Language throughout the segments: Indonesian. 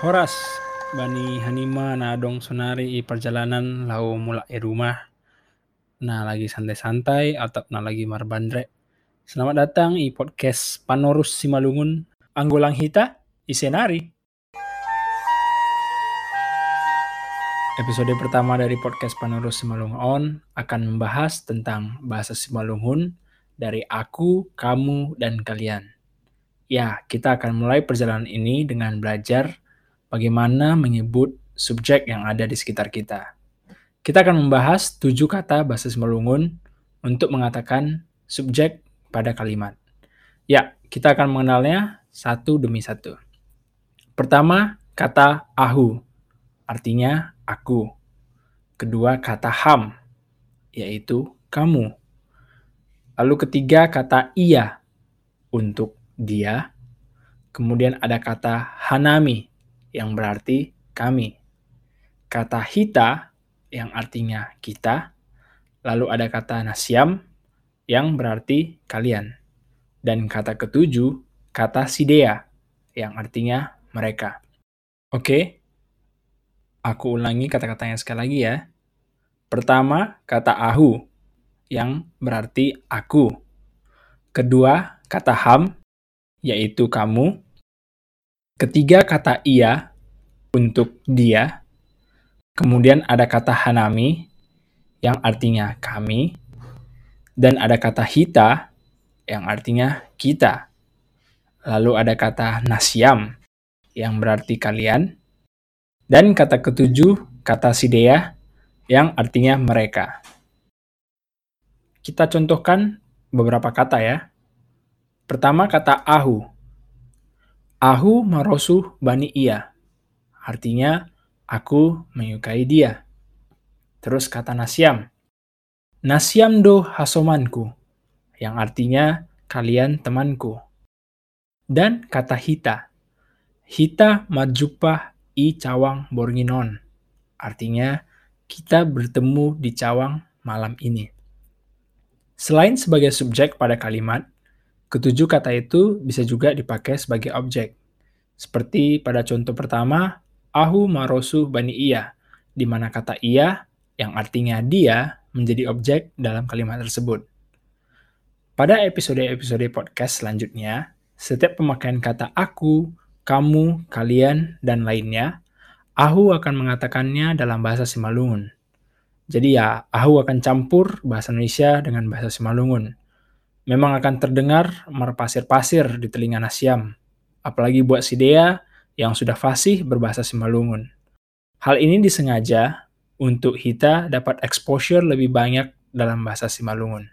Horas bani Hanima na dong sonari i perjalanan lau mulak i rumah na lagi santai-santai atau na lagi marbandre. Selamat datang i podcast Panorus Simalungun Anggolang Hita i Senari. Episode pertama dari podcast Panorus Simalungun On akan membahas tentang bahasa Simalungun dari aku, kamu, dan kalian. Ya, kita akan mulai perjalanan ini dengan belajar bagaimana menyebut subjek yang ada di sekitar kita. Kita akan membahas tujuh kata bahasa Semelungun untuk mengatakan subjek pada kalimat. Ya, kita akan mengenalnya satu demi satu. Pertama, kata ahu, artinya aku. Kedua, kata ham, yaitu kamu. Lalu ketiga, kata iya, untuk dia. Kemudian ada kata hanami, yang berarti kami. Kata hita yang artinya kita. Lalu ada kata nasyam yang berarti kalian. Dan kata ketujuh, kata sidea yang artinya mereka. Oke, aku ulangi kata-katanya sekali lagi ya. Pertama, kata ahu yang berarti aku. Kedua, kata ham, yaitu kamu. Ketiga kata ia untuk dia. Kemudian ada kata hanami yang artinya kami. Dan ada kata hita yang artinya kita. Lalu ada kata nasyam yang berarti kalian. Dan kata ketujuh, kata sidea yang artinya mereka. Kita contohkan beberapa kata ya. Pertama kata ahu Ahu marosuh bani ia. Artinya, aku menyukai dia. Terus kata nasyam. Nasyam do hasomanku. Yang artinya, kalian temanku. Dan kata hita. Hita majupah i cawang borginon. Artinya, kita bertemu di cawang malam ini. Selain sebagai subjek pada kalimat, Ketujuh kata itu bisa juga dipakai sebagai objek. Seperti pada contoh pertama, Ahu marosu bani iya, di mana kata iya yang artinya dia menjadi objek dalam kalimat tersebut. Pada episode-episode podcast selanjutnya, setiap pemakaian kata aku, kamu, kalian, dan lainnya, Ahu akan mengatakannya dalam bahasa Simalungun. Jadi ya, Ahu akan campur bahasa Indonesia dengan bahasa Simalungun memang akan terdengar merpasir-pasir di telinga Nasyam, apalagi buat si Dea yang sudah fasih berbahasa Simalungun. Hal ini disengaja untuk Hita dapat exposure lebih banyak dalam bahasa Simalungun.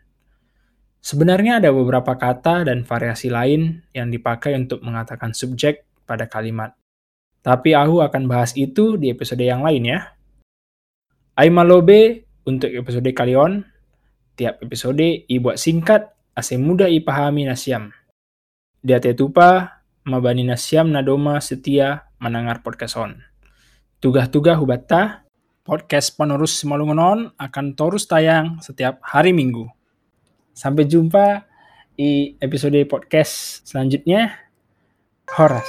Sebenarnya ada beberapa kata dan variasi lain yang dipakai untuk mengatakan subjek pada kalimat. Tapi aku akan bahas itu di episode yang lain ya. Aimalobe untuk episode kalian. Tiap episode ibuat singkat ase mudah ipahami nasyam. Dia tetupa mabani nasyam nadoma setia mendengar podcast on. Tugas-tugas hubata, podcast penerus Malungonon akan terus tayang setiap hari Minggu. Sampai jumpa di episode podcast selanjutnya. Horas.